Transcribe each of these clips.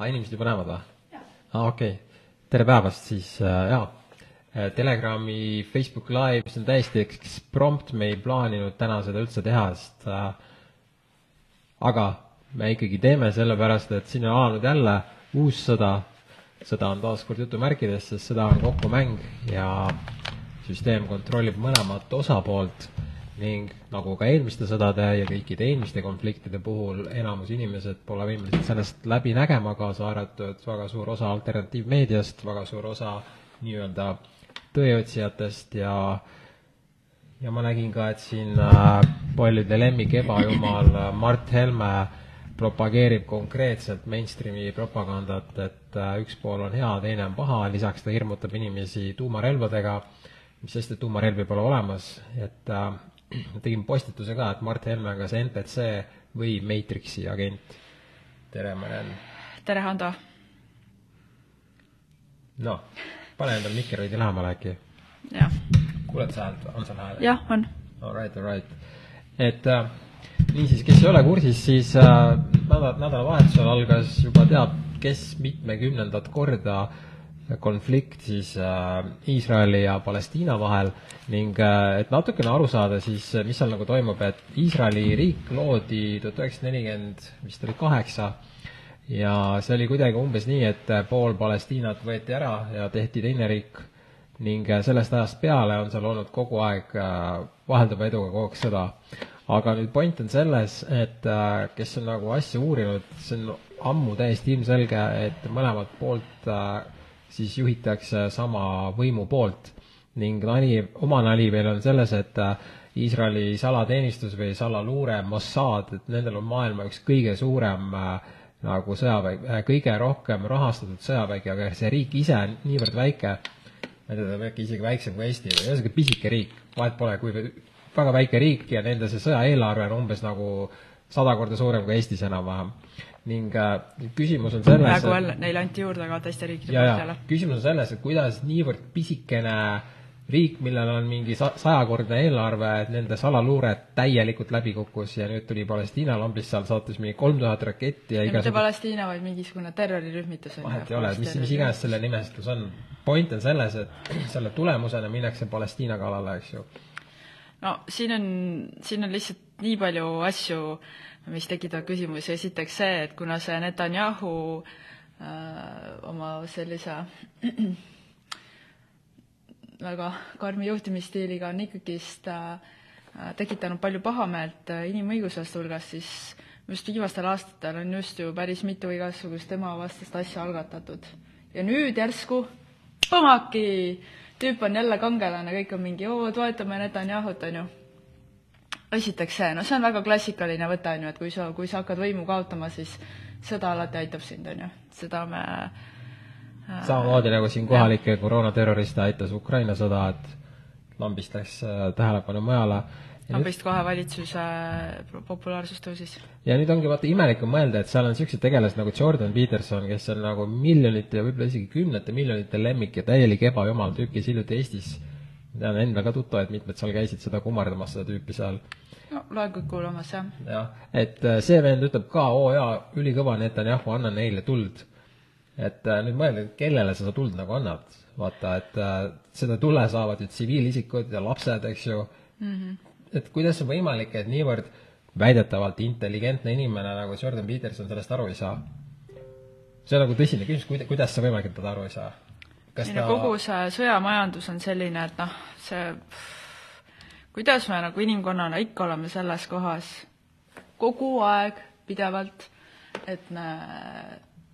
aa, inimesed juba näevad või? aa, okei okay.. tere päevast siis äh,, jaa. Telegrami Facebook Live, see on täiesti eksprompt, me ei plaaninud täna seda üldse teha, sest äh, aga me ikkagi teeme sellepärast, et siin on alanud jälle uus sõda. sõda on taas kord jutumärkides, sest sõda on kokkumäng ja süsteem kontrollib mõlemat osapoolt ning nagu ka eelmiste sõdade ja kõikide eelmiste konfliktide puhul enamus inimesed pole võimelised sellest läbi nägema, kaasa arvatud väga suur osa alternatiivmeediast, väga suur osa nii-öelda tõeotsijatest ja ja ma nägin ka, et siin äh, paljude lemmik ebajumal äh, Mart Helme propageerib konkreetselt mainstreami propagandat, et äh, üks pool on hea, teine on paha, lisaks ta hirmutab inimesi tuumarelvadega, mis sest, et tuumarelvi pole olemas, et tegin postituse ka, et Mart Helme kas NPC või Matrixi agent. tere, Maren. tere, Hando. noh, pane endale veidi lähemale äkki. jah, kuuled sa häält, on sul hääl? jah, on. Alright, alright. et äh, niisiis, kes ei ole kursis, siis äh, nädal, nädalavahetusel algas juba teab kes mitmekümnendat korda konflikt siis äh, Iisraeli ja Palestiina vahel ning äh, et natukene aru saada siis, mis seal nagu toimub, et Iisraeli riik loodi tuhat üheksasada nelikümmend vist oli kaheksa ja see oli kuidagi umbes nii, et pool Palestiinat võeti ära ja tehti teine riik ning äh, sellest ajast peale on seal olnud kogu aeg äh, vahelduva eduga kogu aeg sõda. aga nüüd point on selles, et äh, kes on nagu asja uurinud, see on ammu täiesti ilmselge, et mõlemalt poolt äh, siis juhitakse sama võimu poolt ning nali, oma nali veel on selles, et äh, Iisraeli salateenistus või salaluure Mossad, et nendel on maailma üks kõige suurem äh, nagu sõjavägi, kõige rohkem rahastatud sõjavägi, aga see riik ise on niivõrd väike, ma ei tea, ta on äkki isegi väiksem kui Eesti või ühesõnaga pisike riik, vahet pole, kui väga väike riik ja nende see sõjaeelarve on umbes nagu sada korda suurem kui Eestis enam-vähem. Ning küsimus on selles praegu jälle, neile anti juurde ka teiste riikide poolt jälle. küsimus on selles, et kuidas niivõrd pisikene riik, millel on mingi sa- sajakordne eelarve, et nende salaluure täielikult läbi kukkus ja nüüd tuli Palestiina lambist seal, saatis mingi kolm tuhat raketti ja ja mitte igasugu Palestiina, vaid mingisugune terrorirühmitus on vahet ei ole, mis, mis iganes selle nimestus on. point on selles, et selle tulemusena minnakse Palestiina kallale, eks ju. no siin on, siin on lihtsalt nii palju asju, mis tekitavad küsimusi, esiteks see, et kuna see Netanyahu äh, oma sellise väga karmi juhtimisstiiliga on ikkagist äh, tekitanud palju pahameelt äh, inimõiguslaste hulgas, siis just viimastel aastatel on just ju päris mitu igasugust tema vastast asja algatatud. ja nüüd järsku põmaki, tüüp on jälle kangelane, kõik on mingi oo, toetame Netanyahut, on see, no see on väga klassikaline võte, on ju, et kui sa, kui sa hakkad võimu kaotama, siis sõda alati aitab sind, on ju. seda me äh, samamoodi nagu siin kohalikke koroonaterroriste aitas Ukraina sõda, et lambist läks äh, tähelepanu mujale. lambist kohe valitsuse populaarsus tõusis. ja nüüd ongi vaata imelik on mõelda, et seal on siuksed tegelased nagu Jordan Peterson, kes on nagu miljonite ja võib-olla isegi kümnete miljonite lemmik ja täielik ebajumal tüüp, kes hiljuti Eestis, ma tean endal ka tuttavaid, mitmed seal käisid seda kummardamas, seda tüüpi seal. no loen kõik kuulamas, jah. jah, et äh, see vend ütleb ka, oo jaa, ülikõva Netanyahu, anna neile tuld. et äh, nüüd mõelda, kellele sa seda tuld nagu annad, vaata, et äh, seda tule saavad ju tsiviilisikud ja lapsed, eks ju mm. -hmm. et kuidas on võimalik, et niivõrd väidetavalt intelligentne inimene nagu Jordan Peterson sellest aru ei saa? see on nagu tõsine küsimus, kuida-, kuidas see võimalik, et ta aru ei saa? Kas no kogu see sõjamajandus on selline, et noh, see, kuidas me nagu inimkonnana ikka oleme selles kohas kogu aeg pidevalt, et me,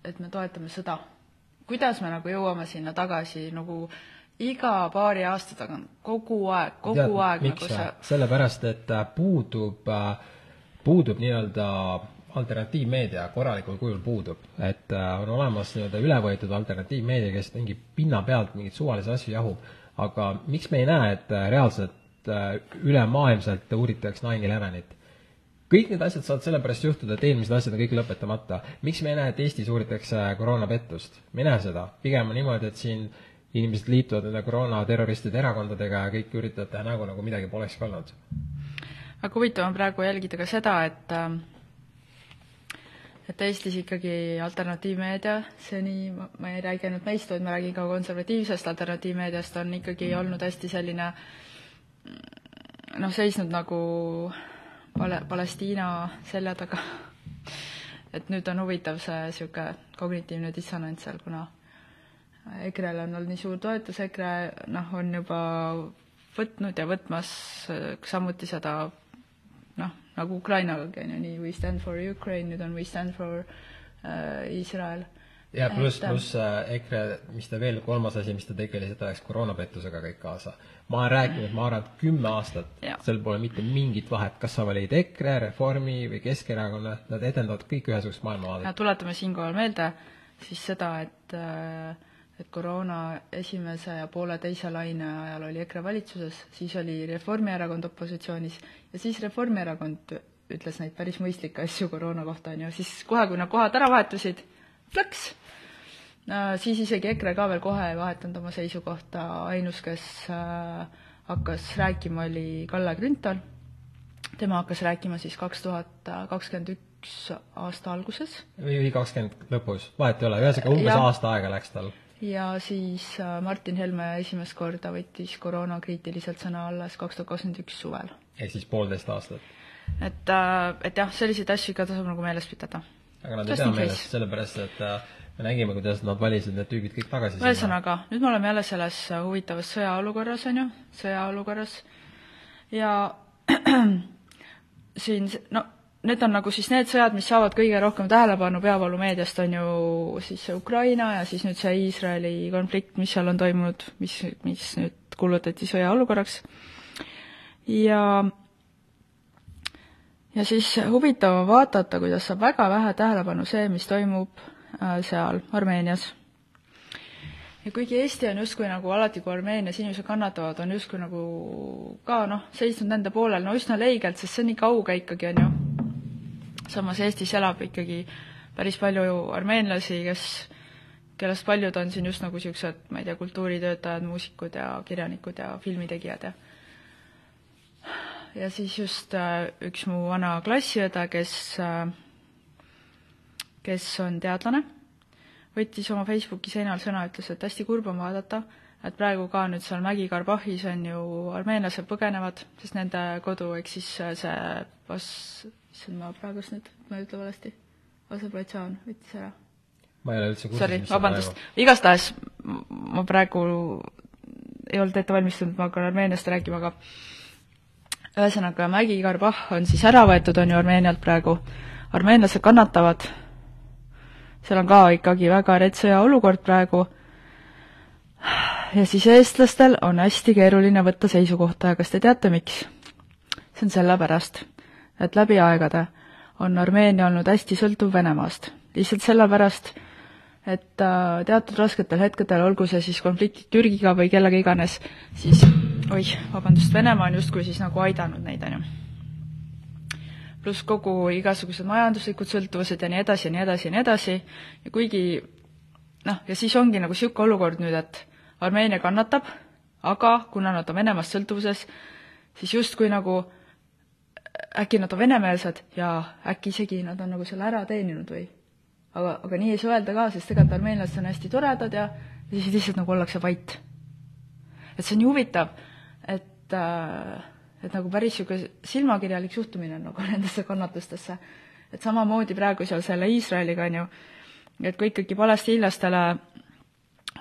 et me toetame sõda. kuidas me nagu jõuame sinna tagasi nagu iga paari aasta tagant, kogu aeg, kogu Tead, aeg nagu see, sellepärast, et äh, puudub, puudub nii-öelda alternatiivmeedia korralikul kujul puudub, et äh, on olemas nii-öelda üle võetud alternatiivmeedia, kes mingi pinna pealt mingeid suvalisi asju jahub, aga miks me ei näe, et äh, reaalselt äh, ülemaailmselt uuritakse nine elevenit? kõik need asjad saavad sellepärast juhtuda, et eelmised asjad on kõik lõpetamata. miks me ei näe, et Eestis uuritakse koroonapettust? me ei näe seda, pigem on niimoodi, et siin inimesed liituvad nende koroonaterroristide erakondadega ja kõik üritavad teha nägu, nagu midagi polekski olnud. väga huvitav on praegu jälgida ka seda, et et Eestis ikkagi alternatiivmeedia, seni ma, ma ei räägi ainult meist, vaid ma räägin ka konservatiivsest alternatiivmeediast, on ikkagi olnud hästi selline noh, seisnud nagu pale-, Palestiina selja taga. et nüüd on huvitav see niisugune kognitiivne dissonants seal, kuna EKRE-l on olnud nii suur toetus, EKRE noh, on juba võtnud ja võtmas samuti seda noh, nagu Ukrainagagi on ju nii, we stand for Ukraine, nüüd on we stand for äh, Iisrael äh, ja pluss, pluss äh, EKRE, mis ta veel, kolmas asi, mis ta tegi, oli see, et ta läks koroonapettusega kõik kaasa. ma olen rääkinud, ma arvan, et kümme aastat, seal pole mitte mingit vahet, kas sa valid EKRE, Reformi või Keskerakonna, nad edendavad kõik ühesugust maailmavaadet. tuletame siinkohal meelde siis seda, et äh, et koroona esimese ja poole teise laine ajal oli EKRE valitsuses, siis oli Reformierakond opositsioonis ja siis Reformierakond ütles neid päris mõistlikke asju koroona kohta, on ju, siis kohe, kui nad kohad ära vahetusid, plõks, siis isegi EKRE ka veel kohe ei vahetanud oma seisukohta, ainus, kes äh, hakkas rääkima, oli Kalle Grünthal, tema hakkas rääkima siis kaks tuhat kakskümmend üks aasta alguses. või kakskümmend lõpus, vahet ei ole, ühesõnaga umbes ja. aasta aega läks tal ja siis äh, Martin Helme esimest korda võttis koroona kriitiliselt sõna alles kaks tuhat kakskümmend üks suvel. ehk siis poolteist aastat? et, äh, et jah, selliseid asju ikka tasub nagu meeles pidada. aga nad ei pea meeles, sellepärast et äh, me nägime, kuidas nad valisid need tüübid kõik tagasi ühesõnaga, nüüd me oleme jälle selles huvitavas sõjaolukorras, on ju, sõjaolukorras, ja siin no need on nagu siis need sõjad, mis saavad kõige rohkem tähelepanu peavoolumeediast, on ju siis see Ukraina ja siis nüüd see Iisraeli konflikt, mis seal on toimunud, mis, mis nüüd kuulutati sõjaolukorraks. ja ja siis huvitav on vaadata, kuidas saab väga vähe tähelepanu see, mis toimub äh, seal Armeenias. ja kuigi Eesti on justkui nagu alati, kui Armeenias inimesed kannatavad, on justkui nagu ka noh, seisnud nende poolel no üsna leigelt, sest see on nii kauge ikkagi, on ju samas Eestis elab ikkagi päris palju armeenlasi, kes, kellest paljud on siin just nagu niisugused, ma ei tea, kultuuritöötajad, muusikud ja kirjanikud ja filmitegijad ja ja siis just äh, üks mu vana klassiõde, kes, äh, kes on teadlane, võttis oma Facebooki seinal sõna, ütles, et hästi kurb on vaadata, et praegu ka nüüd seal Mägi-Karbahhis on ju armeenlased põgenevad, sest nende kodu, ehk siis see bas-, issand, ma praegust nüüd, ma ei ütle valesti, Aserbaidžaan võttis ära. ma ei ole üldse kursis, Sorry, vabandust, igastahes ma praegu ei olnud ette valmistunud, ma hakkan Armeeniast rääkima, aga ühesõnaga, Mägi-Karbah on siis ära võetud, on ju, Armeenialt praegu, armeenlased kannatavad, seal on ka ikkagi väga rets sõjaolukord praegu, ja siis eestlastel on hästi keeruline võtta seisukohta ja kas te teate, miks? see on sellepärast, et läbi aegade on Armeenia olnud hästi sõltuv Venemaast. lihtsalt sellepärast, et äh, teatud rasketel hetkedel, olgu see siis konfliktid Türgiga või kellega iganes, siis oih, vabandust, Venemaa on justkui siis nagu aidanud neid, on ju. pluss kogu igasugused majanduslikud sõltuvused ja nii edasi ja nii edasi ja nii edasi, ja kuigi noh, ja siis ongi nagu niisugune olukord nüüd, et Armeenia kannatab, aga kuna nad on Venemaast sõltuvuses, siis justkui nagu äkki nad on venemeelsed ja äkki isegi nad on nagu selle ära teeninud või aga, aga nii ei saa öelda ka, sest tegelikult armeenlased on hästi toredad ja, ja siis lihtsalt nagu ollakse vait. et see on nii huvitav, et äh, et nagu päris niisugune silmakirjalik suhtumine nagu nendesse kannatustesse. et samamoodi praegu seal selle Iisraeliga on ju, et kui ikkagi palestiinlastele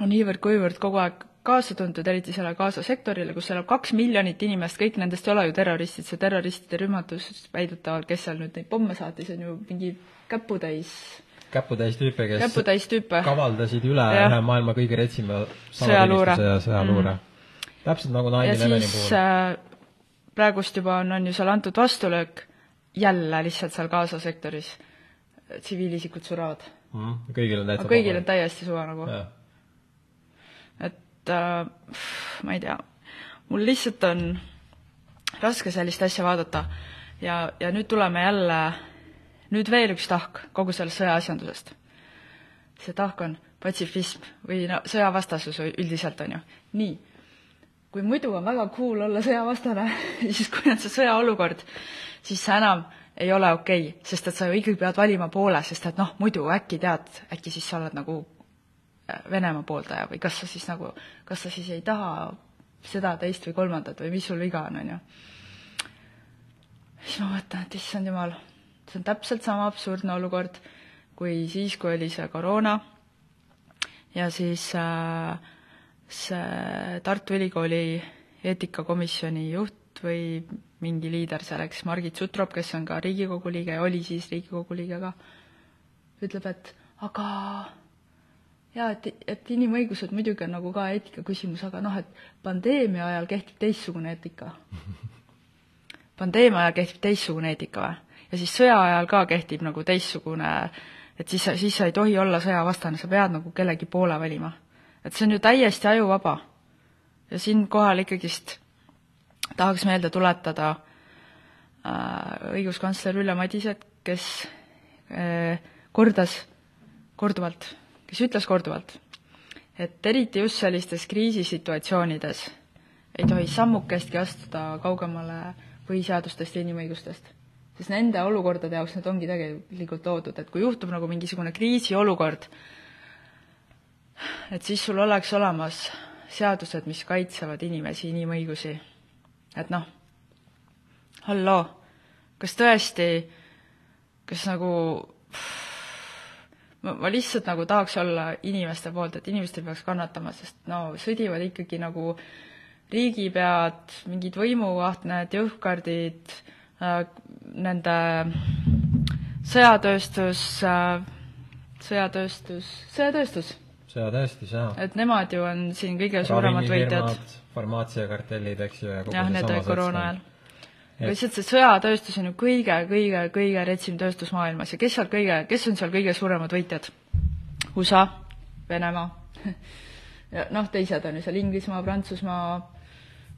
on niivõrd-kuivõrd kogu aeg kaasa tuntud, eriti sellele Gaza sektorile, kus elab kaks miljonit inimest, kõik nendest ei ole ju terroristid, see terroristide rühmatus väidetavalt, kes seal nüüd neid pomme saatis, on ju mingi käputäis käputäis tüüpe, kes käputäis tüüpe. kavaldasid üle ja. ühe maailma kõige retsima sõjaluure ja sõjaluure mm.. täpselt nagu nine eleveni puhul äh,. praegust juba on, on ju seal antud vastulöök jälle lihtsalt seal Gaza sektoris tsiviilisikud surevad mm.. kõigil on täitsa kõigil on täiesti suva nagu. et äh, ma ei tea, mul lihtsalt on raske sellist asja vaadata ja, ja nüüd tuleme jälle, nüüd veel üks tahk kogu sellest sõjaasjandusest. see tahk on patsifism või no sõjavastasus üldiselt, on ju. nii, kui muidu on väga cool olla sõjavastane siis kui on see sõjaolukord, siis sa enam ei ole okei okay,, sest et sa ju ikkagi pead valima poole, sest et noh, muidu äkki tead, äkki siis sa oled nagu äh, Venemaa pooldaja või kas sa siis nagu, kas sa siis ei taha seda, teist või kolmandat või mis sul viga on, on ju. siis ma mõtlen, et issand jumal, see on täpselt sama absurdne olukord, kui siis, kui oli see koroona ja siis äh, see Tartu Ülikooli eetikakomisjoni juht või mingi liider selleks, Margit Sutrop, kes on ka Riigikogu liige, oli siis Riigikogu liige ka, ütleb, et aga jaa, et, et inimõigused muidugi on nagu ka eetika küsimus, aga noh, et pandeemia ajal kehtib teistsugune eetika. pandeemia ajal kehtib teistsugune eetika või? ja siis sõja ajal ka kehtib nagu teistsugune, et siis, siis sa ei tohi olla sõjavastane, sa pead nagu kellegi poole valima. et see on ju täiesti ajuvaba. ja siinkohal ikkagist tahaks meelde tuletada äh, õiguskantsler Ülle Madiset, kes äh, kordas korduvalt, kes ütles korduvalt, et eriti just sellistes kriisisituatsioonides ei tohi sammukestki astuda kaugemale põhiseadustest ja inimõigustest. sest nende olukordade jaoks need ongi tegelikult loodud, et kui juhtub nagu mingisugune kriisiolukord, et siis sul oleks olemas seadused, mis kaitsevad inimesi, inimõigusi et noh, halloo, kas tõesti, kas nagu ma, ma lihtsalt nagu tahaks olla inimeste poolt, et inimesed ei peaks kannatama, sest no sõdivad ikkagi nagu riigipead, mingid võimuahned, jõhkardid äh,, nende sõjatööstus äh,, sõjatööstus, sõjatööstus. sõjatööstus, jaa. et nemad ju on siin kõige suuremad võitjad farmaatsiakartellid, eks ju, ja kogu jah, olid koroona ajal. Lihtsalt see sõjatööstus on ju kõige, kõige, kõige retsim tööstus maailmas. Ja kes seal kõige, kes on seal kõige suuremad võitjad? USA, Venemaa. Ja noh, teised on ju seal Inglismaa, Prantsusmaa,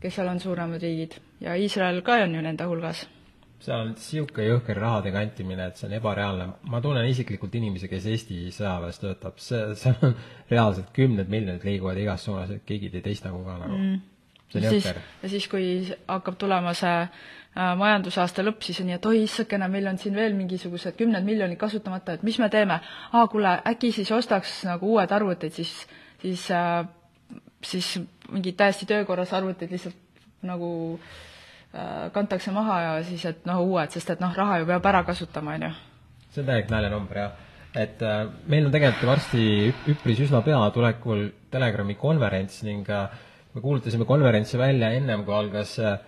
kes seal on suuremad riigid. Ja Iisrael ka on ju nende hulgas. Seal on niisugune jõhker rahade kantimine, et see on ebareaalne. ma tunnen isiklikult inimesi, kes Eesti sõjaväes töötab, see, seal on reaalselt kümned miljonid liiguvad igas suunas, et keegi ei teist nagu ka nagu mm.. see on jõhker. ja siis, kui hakkab tulema see majandusaasta lõpp, siis on nii, et oi issakene, meil on siin veel mingisugused kümned miljonid kasutamata, et mis me teeme? aa, kuule, äkki siis ostaks nagu uued arvutid, siis, siis äh, siis mingid täiesti töökorras arvutid lihtsalt nagu äh, Äh, kantakse maha ja siis, et noh, uued, sest et noh, raha ju peab ära kasutama, on ju. see on täielik naljanumber, jah. et äh, meil on tegelikult varsti üpris üsna pea tulekul Telegrami konverents ning äh, me kuulutasime konverentsi välja ennem, kui algas äh,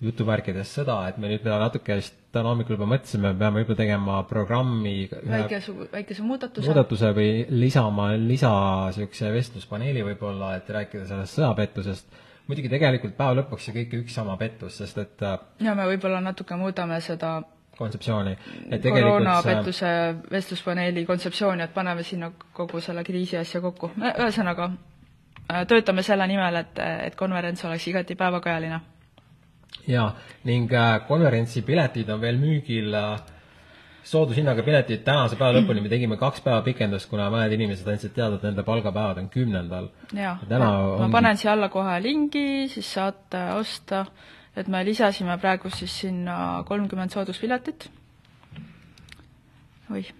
jutuvärkides sõda, et me nüüd natuke täna hommikul juba mõtlesime, peame võib-olla tegema programmi väikese, väikese muudatuse. muudatuse või lisama lisa niisuguse vestluspaneeli võib-olla, et rääkida sellest sõjapettusest muidugi tegelikult päeva lõpuks see kõik üks sama pettus, sest et äh, ja me võib-olla natuke muudame seda kontseptsiooni, tegelikult koroonapettuse vestluspaneeli kontseptsiooni, et paneme sinna kogu selle kriisi asja kokku. ühesõnaga, äh, töötame selle nimel, et, et konverents oleks igati päevakajaline. Jaa, ning äh, konverentsi piletid on veel müügil äh, soodushinnaga piletid tänase päeva lõpuni, me tegime kaks päeva pikendust, kuna mõned inimesed andsid teada, et nende palgapäevad on kümnendal. ma, ongi... ma panen siia alla kohe lingi, siis saate osta, et me lisasime praegu siis sinna kolmkümmend sooduspiletit. oih,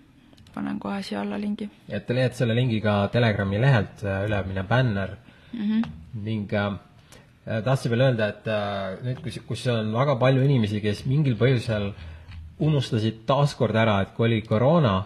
panen kohe siia alla lingi. et te leiate selle lingi ka Telegrami lehelt, äh, ülemine bänner mm -hmm. ning äh, tahtsin veel öelda, et äh, nüüd, kus, kus on väga palju inimesi, kes mingil põhjusel äh, unustasid taaskord ära, et kui oli koroona,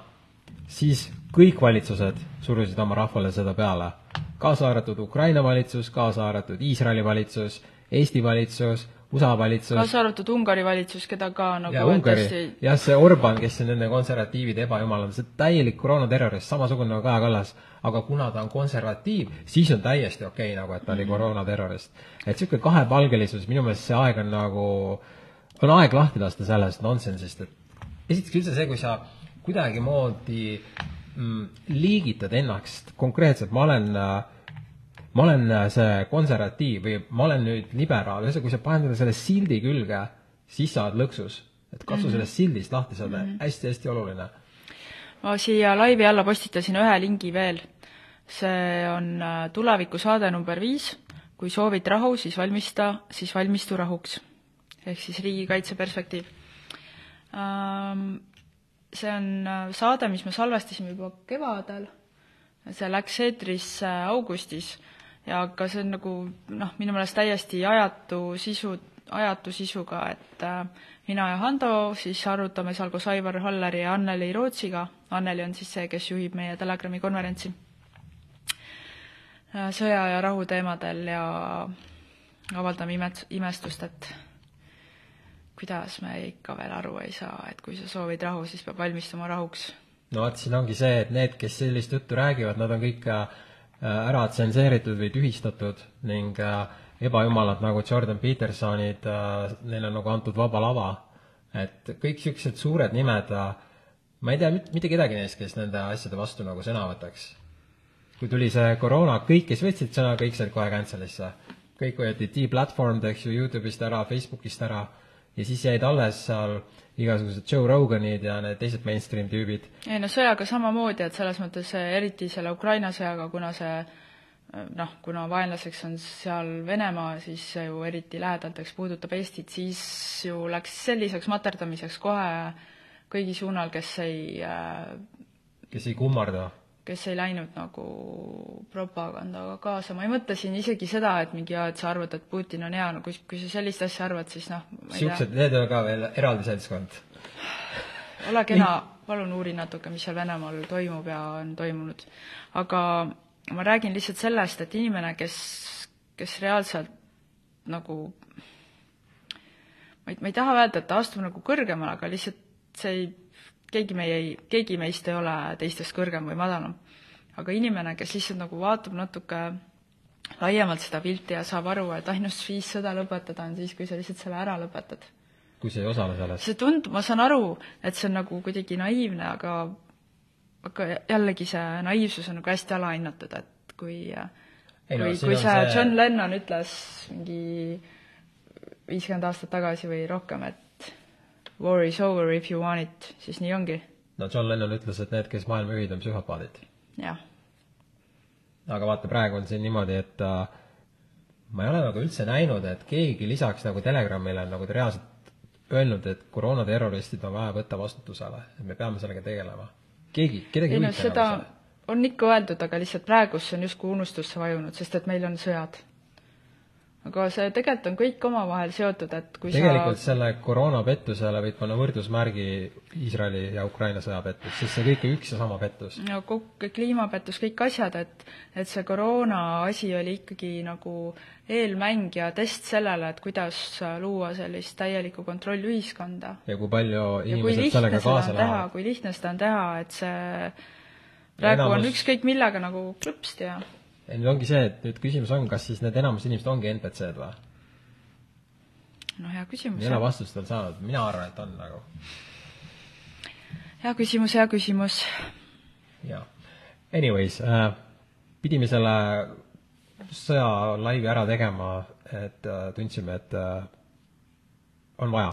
siis kõik valitsused surusid oma rahvale seda peale. kaasa arvatud Ukraina valitsus, kaasa arvatud Iisraeli valitsus, Eesti valitsus, USA valitsus. kaasa arvatud Ungari valitsus, keda ka nagu ja Ungari, jah, see Orban, kes on nende konservatiivide ebajumalad, see täielik koroonaterrorist, samasugune nagu Kaja Kallas. aga kuna ta on konservatiiv, siis on täiesti okei okay, nagu, et ta oli mhm. koroonaterrorist. et niisugune kahepalgelisus, minu meelest see aeg on nagu äh, on aeg lahti lasta sellest nonsensist, et esiteks üldse see, kui sa kuidagimoodi mm, liigitad ennast konkreetselt, ma olen ma olen see konservatiiv või ma olen nüüd liberaal, ühesõnaga, kui sa paned endale selle sildi külge, siis sa oled lõksus. et katsu mm -hmm. sellest sildist lahti saada mm -hmm., hästi-hästi oluline. ma siia laivi alla postitasin ühe lingi veel. see on äh, tulevikusaade number viis, kui soovid rahu, siis valmista, siis valmistu rahuks ehk siis riigikaitse perspektiiv. Ähm, see on äh, saade, mis me salvestasime juba kevadel, see läks eetrisse augustis ja ka see on nagu noh, minu meelest täiesti ajatu sisu, ajatu sisuga, et äh, mina ja Hando siis arutame seal koos Aivar Halleri ja Anneli Rootsiga, Anneli on siis see, kes juhib meie Telegrami konverentsi, äh, sõja ja rahu teemadel ja avaldame imet-, imestust, et kuidas me ikka veel aru ei saa, et kui sa soovid rahu, siis peab valmistuma rahuks. no vot, siin ongi see, et need, kes sellist juttu räägivad, nad on kõik äh, ära tsenseeritud või tühistatud ning äh, ebajumalad nagu Jordan Petersonid, äh, neile on nagu antud vaba lava. et kõik niisugused suured nimed, ma ei tea mitte kedagi neist, kes nende asjade vastu nagu sõna võtaks. kui tuli see koroona, kõik, kes võtsid sõna, kõik said kohe cancel'isse. kõik võeti deplatform'd, eks ju, Youtube'ist ära, Facebookist ära ja siis jäid alles seal igasugused Joe Roganid ja need teised mainstream tüübid. ei no sõjaga samamoodi, et selles mõttes eriti selle Ukraina sõjaga, kuna see noh, kuna vaenlaseks on seal Venemaa, siis see ju eriti lähedalt, eks puudutab Eestit, siis ju läks selliseks materdamiseks kohe kõigi suunal, kes ei kes ei kummarda kes ei läinud nagu propagandaga kaasa, ma ei mõtle siin isegi seda, et mingi jaa, et sa arvad, et Putin on hea, no kui, kui sa sellist asja arvad, siis noh, niisugused, need on ka veel eraldi seltskond. ole kena, palun uuri natuke, mis seal Venemaal toimub ja on toimunud. aga ma räägin lihtsalt sellest, et inimene, kes, kes reaalselt nagu ma ei, ma ei taha öelda, et ta astub nagu kõrgemale, aga lihtsalt see ei keegi meie ei, keegi meist ei ole teistest kõrgem või madalam. aga inimene, kes lihtsalt nagu vaatab natuke laiemalt seda pilti ja saab aru, et ainus viis sõda lõpetada on siis, kui sa lihtsalt selle ära lõpetad. kui sa ei osale selles. see tundub, ma saan aru, et see on nagu kuidagi naiivne, aga aga jällegi see naiivsus on nagu hästi alahinnatud, et kui ei, no, kui, kui see John Lennon ütles mingi viiskümmend aastat tagasi või rohkem, et war is over if you want it, siis nii ongi. no John Lennon ütles, et need, kes maailma juhid, on psühhopaadid. jah. aga vaata, praegu on siin niimoodi, et äh, ma ei ole nagu üldse näinud, et keegi lisaks nagu Telegramile on nagu reaalselt öelnud, et koroonaterroristid on vaja võtta vastutusele, et me peame sellega tegelema. keegi, kedagi ei huvita no, seda see. on ikka öeldud, aga lihtsalt praegu see on justkui unustusse vajunud, sest et meil on sõjad aga see tegelikult on kõik omavahel seotud, et kui tegelikult sa... selle koroonapettusele võid panna võrdusmärgi Iisraeli ja Ukraina sõjapettus, sest see kõik on üks ja sama pettus. no kõik kliimapettus, kõik asjad, et et see koroona asi oli ikkagi nagu eelmäng ja test sellele, et kuidas luua sellist täielikku kontrolli ühiskonda. ja kui palju inimesed kui sellega kaasa lähevad. kui lihtne seda on teha, et see praegu enamus... on ükskõik millega nagu klõpsti ja ja nüüd ongi see, et nüüd küsimus on, kas siis need enamus inimesed ongi NPC-d või? no hea küsimus. ei ole vastust veel saanud, mina arvan, et on nagu. hea küsimus, hea küsimus. jaa. Anyways äh,, pidime selle sõja laivi ära tegema, et äh, tundsime, et äh, on vaja.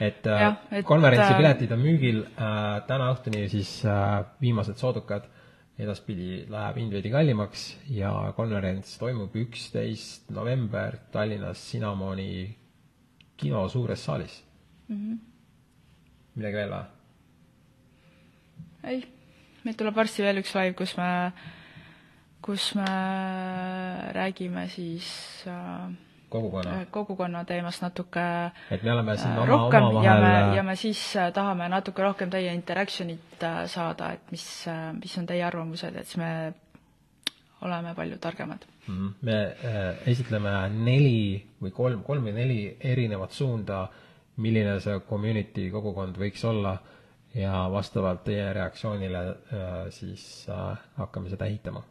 et, äh, ja, et konverentsipiletid äh, on müügil äh, täna õhtuni siis äh, viimased soodukad edaspidi läheb hind veidi kallimaks ja konverents toimub üksteist november Tallinnas Cinnamoni kino suures saalis mm. -hmm. midagi veel või? ei, meil tuleb varsti veel üks live, kus me, kus me räägime siis äh, kogukonna, äh, kogukonna teemast natuke et me oleme siin äh, oma, rohkem oma ja me, ja me siis äh, tahame natuke rohkem teie interaction'it saada, et mis, mis on teie arvamused, et siis me oleme palju targemad mm. -hmm. me esitleme neli või kolm, kolm või neli erinevat suunda, milline see community kogukond võiks olla ja vastavalt teie reaktsioonile siis hakkame seda ehitama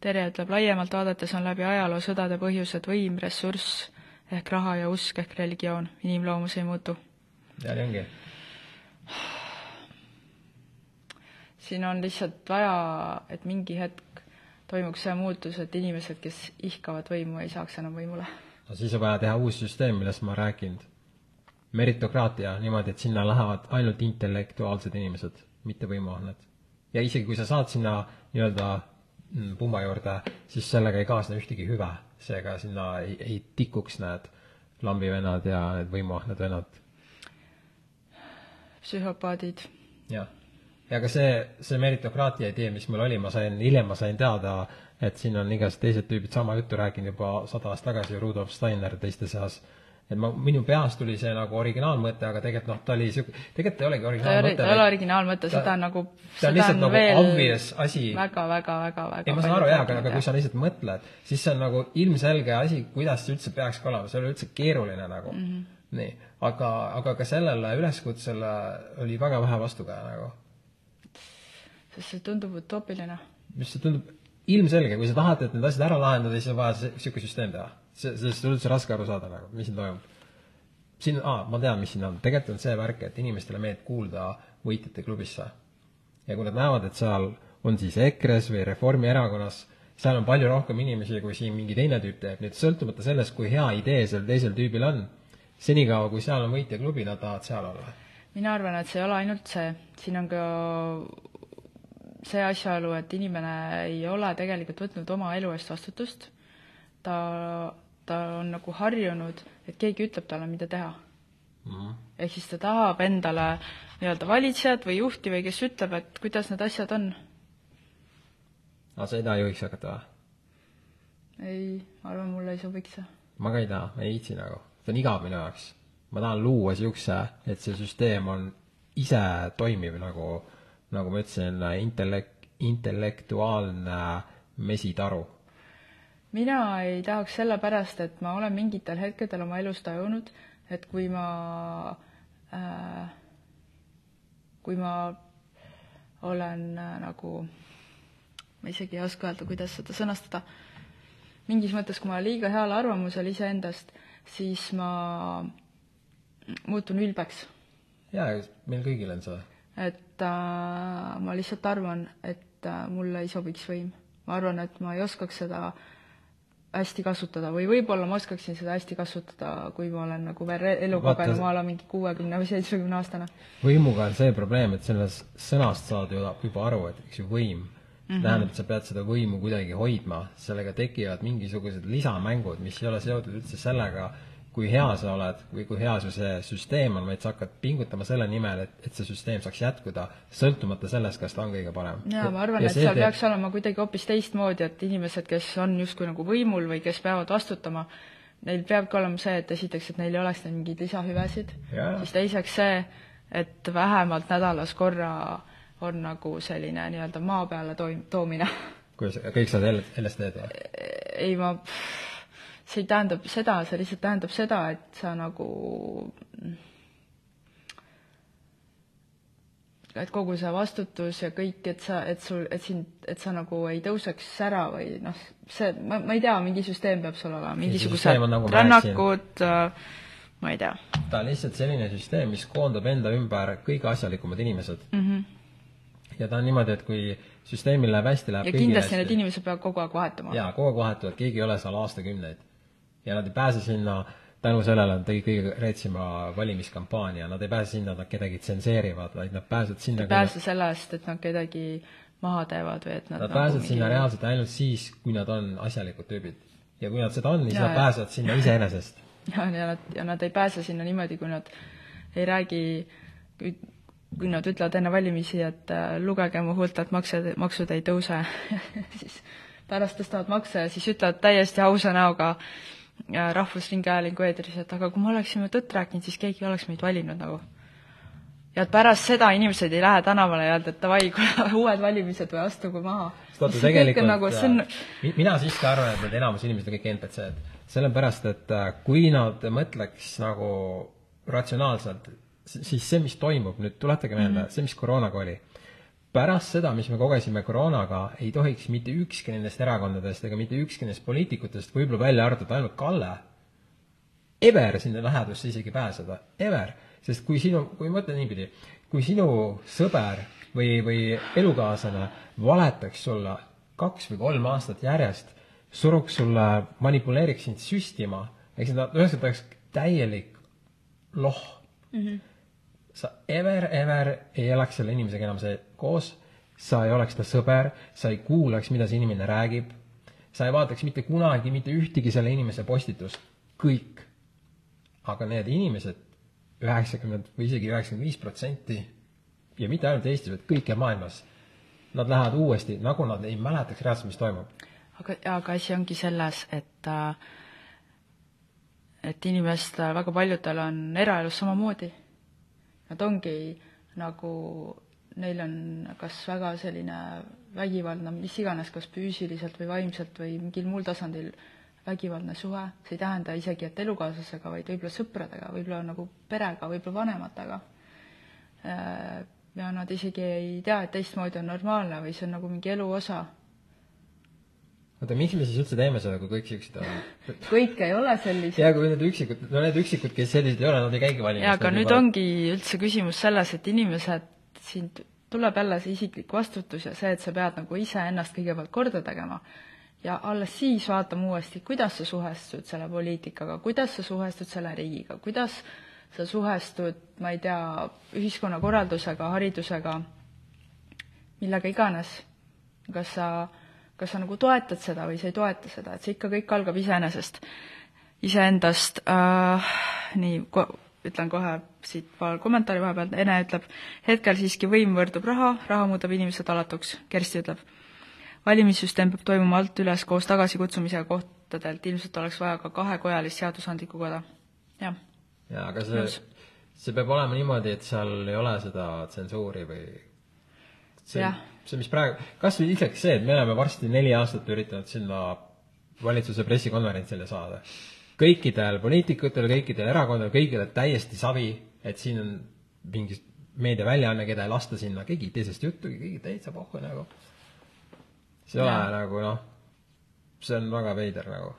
Terje ütleb, laiemalt vaadates on läbi ajaloo sõdade põhjused võim, ressurss ehk raha ja usk ehk religioon, inimloomus ei muutu. ja nii ongi. siin on lihtsalt vaja, et mingi hetk toimuks see muutus, et inimesed, kes ihkavad võimu, ei saaks enam võimule. no siis on vaja teha uus süsteem, millest ma rääkinud. meritokraatia niimoodi, et sinna lähevad ainult intellektuaalsed inimesed, mitte võimuahned. ja isegi, kui sa saad sinna nii-öelda pumba juurde, siis sellega ei kaasne ühtegi hüve. seega sinna ei, ei tikuks need lambivennad ja need võimuahned vennad. psühhopaadid jah. ja ka see, see meritokraatia idee, mis mul oli, ma sain, hiljem ma sain teada, et siin on igasugused teised tüübid sama juttu rääkinud juba sada aastat tagasi, Rudolf Steiner teiste seas et ma, minu peas tuli see nagu originaalmõte, aga tegelikult noh, ta oli sihuke, tegelikult ei olegi originaalmõte. ta ei ole originaalmõte, seda on nagu ta on lihtsalt nagu obvious asi. väga, väga, väga, väga ei, ma saan aru jaa, aga, aga kui sa lihtsalt mõtled, siis see on nagu ilmselge asi, kuidas see üldse peakski olema, see ei ole üldse keeruline nagu mm. -hmm. nii, aga, aga ka sellele üleskutsele oli väga vähe vastukaja nagu. sest see tundub utoopiline. mis see tundub ilmselge, kui sa tahad, et need asjad ära lahendada, siis on vaja niisugune süsteem teha see, sellest on üldse raske aru saada nagu, mis siin toimub. siin, aa, ma tean, mis siin on, tegelikult on see värk, et inimestele meeldib kuulda võitjate klubisse. ja kui nad näevad, et seal on siis EKRE-s või Reformierakonnas, seal on palju rohkem inimesi, kui siin mingi teine tüüp teeb, nii et sõltumata sellest, kui hea idee sel teisel tüübil on, senikaua, kui seal on võitjaklubi, nad tahavad seal olla. mina arvan, et see ei ole ainult see, siin on ka see asjaolu, et inimene ei ole tegelikult võtnud oma elu eest vastutust, ta ta on nagu harjunud, et keegi ütleb talle, mida teha mm. -hmm. ehk siis ta tahab endale nii-öelda valitsejat või juhti või kes ütleb, et kuidas need asjad on. aga sa ei taha juhiks hakata või? ei, ma arvan, mulle ei sobiks see. ma ka ei taha, ma ei viitsi nagu, see on igav minu jaoks. ma tahan luua niisuguse, et see süsteem on ise toimiv nagu, nagu ma ütlesin, intellekt, intellektuaalne mesitaru mina ei tahaks sellepärast, et ma olen mingitel hetkedel oma elus tajunud, et kui ma äh,, kui ma olen äh, nagu, ma isegi ei oska öelda, kuidas seda sõnastada, mingis mõttes, kui ma olen liiga heal arvamusel iseendast, siis ma muutun ülbeks. jaa, meil kõigil on see. et äh, ma lihtsalt arvan, et äh, mulle ei sobiks võim. ma arvan, et ma ei oskaks seda äh, hästi kasutada või võib-olla ma oskaksin seda hästi kasutada, kui ma olen nagu veel elukogenud, ma olen mingi kuuekümne või seitsmekümne aastane. võimuga on see probleem, et sellest sõnast saad ju juba aru, et eks ju võim mm -hmm. tähendab, et sa pead seda võimu kuidagi hoidma, sellega tekivad mingisugused lisamängud, mis ei ole seotud üldse sellega, kui hea sa oled või kui hea su see süsteem on, vaid sa hakkad pingutama selle nimel, et, et see süsteem saaks jätkuda, sõltumata sellest, kas ta on kõige parem. jaa, ma arvan, et seal teeb... peaks olema kuidagi hoopis teistmoodi, et inimesed, kes on justkui nagu võimul või kes peavad vastutama, neil peabki olema see, et esiteks, et neil ei oleks mingeid lisahüvesid, siis teiseks see, et vähemalt nädalas korra on nagu selline nii-öelda maa peale toim-, toomine. kuidas, kõik saavad LSD-d või? ei, ma see ei tähendab seda, see lihtsalt tähendab seda, et sa nagu et kogu see vastutus ja kõik, et sa, et sul, et sind, et sa nagu ei tõuseks ära või noh, see, ma, ma ei tea, mingi süsteem peab sul olema, mingisugused nagu rännakud, äh, ma ei tea. ta on lihtsalt selline süsteem, mis koondab enda ümber kõige asjalikumad inimesed mm. -hmm. ja ta on niimoodi, et kui süsteemil läheb hästi, läheb ja kindlasti hästi. need inimesed peavad kogu aeg vahetuma. jaa, kogu aeg vahetuvad, keegi ei ole seal aastakümneid ja nad ei pääse sinna tänu sellele nad tegid kõige reetsima valimiskampaania, nad ei pääse sinna, et nad kedagi tsenseerivad, vaid nad pääsevad sinna ei pääse sellest, et nad kedagi maha teevad või et nad Nad nagu pääsevad mingi... sinna reaalselt ainult siis, kui nad on asjalikud tüübid. ja kui nad seda on, siis ja, nad ja. pääsevad sinna iseenesest. ja, ja nad, ja nad ei pääse sinna niimoodi, kui nad ei räägi, kui nad ütlevad enne valimisi, et äh, lugege mu huult, et maksud, maksud ei tõuse siis pärast tõstavad makse ja siis ütlevad täiesti ausa näoga äh, Rahvusringhäälingu eetris, et aga kui me oleksime tõtt rääkinud, siis keegi ei oleks meid valinud nagu. ja et pärast seda inimesed ei lähe tänavale ja öelda, et davai, uued valimised või astugu maha. nagu, on... mina siiski arvan, et need enamus inimesed on kõik NPC-d. sellepärast, et äh, kui nad mõtleks nagu ratsionaalselt, siis see, mis toimub, nüüd tuletage meelde mm, -hmm. see, mis koroonaga oli pärast seda, mis me kogesime koroonaga, ei tohiks mitte ükski nendest erakondadest ega mitte ükski nendest poliitikutest, võib-olla välja arvatud ainult Kalle, ever sinna lähedusse isegi pääseda, ever. sest kui sinu, kui ma mõtlen niipidi, kui sinu sõber või, või elukaaslane valetaks sulle kaks või kolm aastat järjest, suruks sulle, manipuleeriks sind süstima, eks ta ühesõnaga oleks täielik loh mm. -hmm sa ever, ever ei elaks selle inimesega enam see koos, sa ei oleks ta sõber, sa ei kuulaks, mida see inimene räägib, sa ei vaataks mitte kunagi mitte ühtegi selle inimese postitust, kõik. aga need inimesed, üheksakümmend või isegi üheksakümmend viis protsenti ja mitte ainult Eestis, vaid kõikjal maailmas, nad lähevad uuesti, nagu nad ei mäletaks reaalselt, mis toimub. aga, aga asi ongi selles, et äh, et inimestel, väga paljudel on eraelus samamoodi. Nad ongi nagu, neil on kas väga selline vägivaldne, mis iganes, kas füüsiliselt või vaimselt või mingil muul tasandil vägivaldne suhe, see ei tähenda isegi, et elukaaslasega, vaid võib-olla sõpradega, võib-olla nagu perega, võib-olla vanematega. ja nad isegi ei tea, et teistmoodi on normaalne või see on nagu mingi elu osa. Oota, miks me siis üldse teeme seda, kui kõik siuksed on? kõik ei ole sellised. ja kui need üksikud, no need üksikud, kes sellised ei ole, nad ei käigi valimas. jaa, aga nüüd juba... ongi üldse küsimus selles, et inimesed, siin tuleb jälle see isiklik vastutus ja see, et sa pead nagu iseennast kõigepealt korda tegema ja alles siis vaatame uuesti, kuidas sa suhestud selle poliitikaga, kuidas sa suhestud selle riigiga, kuidas sa suhestud, ma ei tea, ühiskonnakorraldusega, haridusega, millega iganes. kas sa, kas sa nagu toetad seda või sa ei toeta seda, et see ikka kõik algab iseenesest, iseendast äh,, nii ütlen kohe siit paar kommentaari vahepeal, Ene ütleb, hetkel siiski võim võrdub raha, raha muudab inimesed alatuks, Kersti ütleb. Valimissüsteem peab toimuma alt üles koos tagasikutsumisega kohtadelt, ilmselt oleks vaja ka kahekojalist seadusandlikku koda, jah. jaa, aga see, see peab olema niimoodi, et seal ei ole seda tsensuuri või see, see, mis praegu, kas või isegi see, et me oleme varsti neli aastat üritanud sinna valitsuse pressikonverentsile saada. kõikidel poliitikutel, kõikidel erakondadel, kõigil täiesti savi, et siin on mingi meediaväljaanne, keda ei lasta sinna, keegi ei tee sellest juttu, keegi täitsa pohhu nagu see ei ole nagu noh, see on väga veider nagu.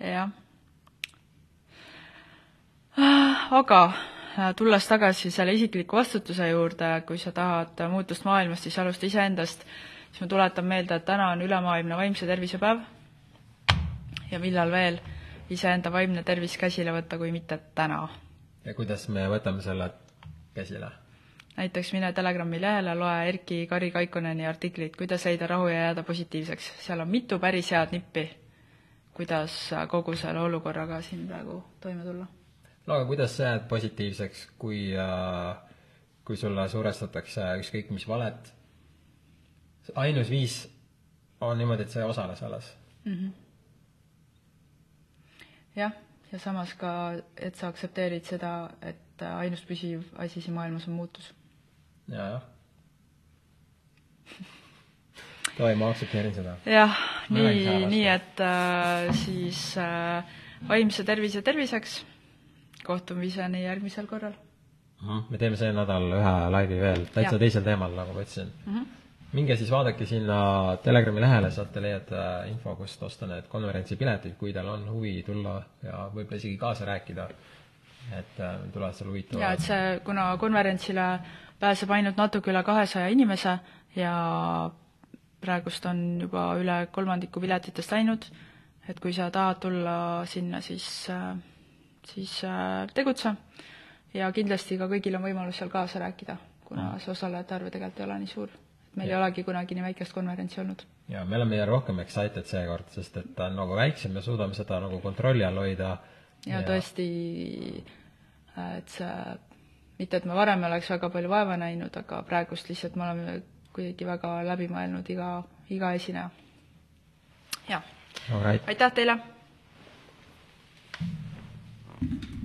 jah. aga äh, tulles tagasi selle isikliku vastutuse juurde, kui sa tahad muutust maailmas, siis alusta iseendast, siis ma tuletan meelde, et täna on ülemaailmne vaimse tervise päev ja millal veel iseenda vaimne tervis käsile võtta, kui mitte täna. ja kuidas me võtame selle käsile? näiteks mine Telegrami lehele, loe Erki Kari Kaikoneni artiklit Kuidas leida rahu ja jääda positiivseks. seal on mitu päris head nippi, kuidas kogu selle olukorraga siin praegu toime tulla. No aga kuidas sa jääd positiivseks, kui äh, kui sulle survestatakse ükskõik mis valet? ainus viis on niimoodi, et sa ei osale selles mm. -hmm. jah, ja samas ka, et sa aktsepteerid seda, et ainus püsiv asi siin maailmas on muutus ja, jah. Davai, ma aktsepteerin seda. jah, nii, nii et äh, siis äh, vaimse tervise terviseks, kohtumiseni järgmisel korral me teeme see nädal ühe laivi veel, täitsa ja. teisel teemal, nagu ma ütlesin mm. -hmm. minge siis vaadake sinna Telegrami lehele, saate leiada info, kust osta need konverentsipiletid, kui teil on huvi tulla ja võib-olla isegi kaasa rääkida. et äh, tulevad seal huvitavad. ja, et see, kuna konverentsile pääseb ainult natuke üle kahesaja inimese ja praegust on juba üle kolmandiku piletitest läinud, et kui sa tahad tulla sinna, siis, siis äh, tegutse. ja kindlasti ka kõigil on võimalus seal kaasa rääkida, kuna see osalejate arv tegelikult ei ole nii suur. meil ja. ei olegi kunagi nii väikest konverentsi olnud. ja me oleme rohkem excited seekord, sest et ta on nagu väiksem ja suudame seda nagu kontrolli all hoida. ja, tõesti, et see mitte, et me varem oleks väga palju vaeva näinud, aga praegust lihtsalt me oleme kuidagi väga läbi mõelnud iga, iga esineja. jah. aitäh teile! Thank you.